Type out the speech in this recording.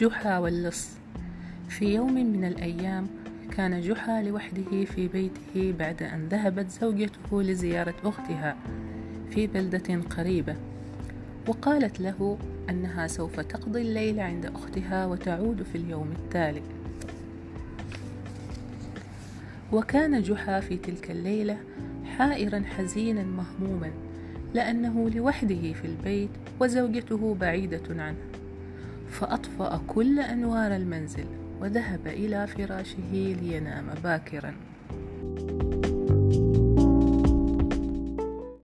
جحا واللص. في يوم من الأيام كان جحا لوحده في بيته بعد أن ذهبت زوجته لزيارة أختها في بلدة قريبة وقالت له أنها سوف تقضي الليل عند أختها وتعود في اليوم التالي. وكان جحا في تلك الليلة حائرا حزينا مهموما لأنه لوحده في البيت وزوجته بعيدة عنه. فأطفأ كل أنوار المنزل وذهب إلى فراشه لينام باكرا.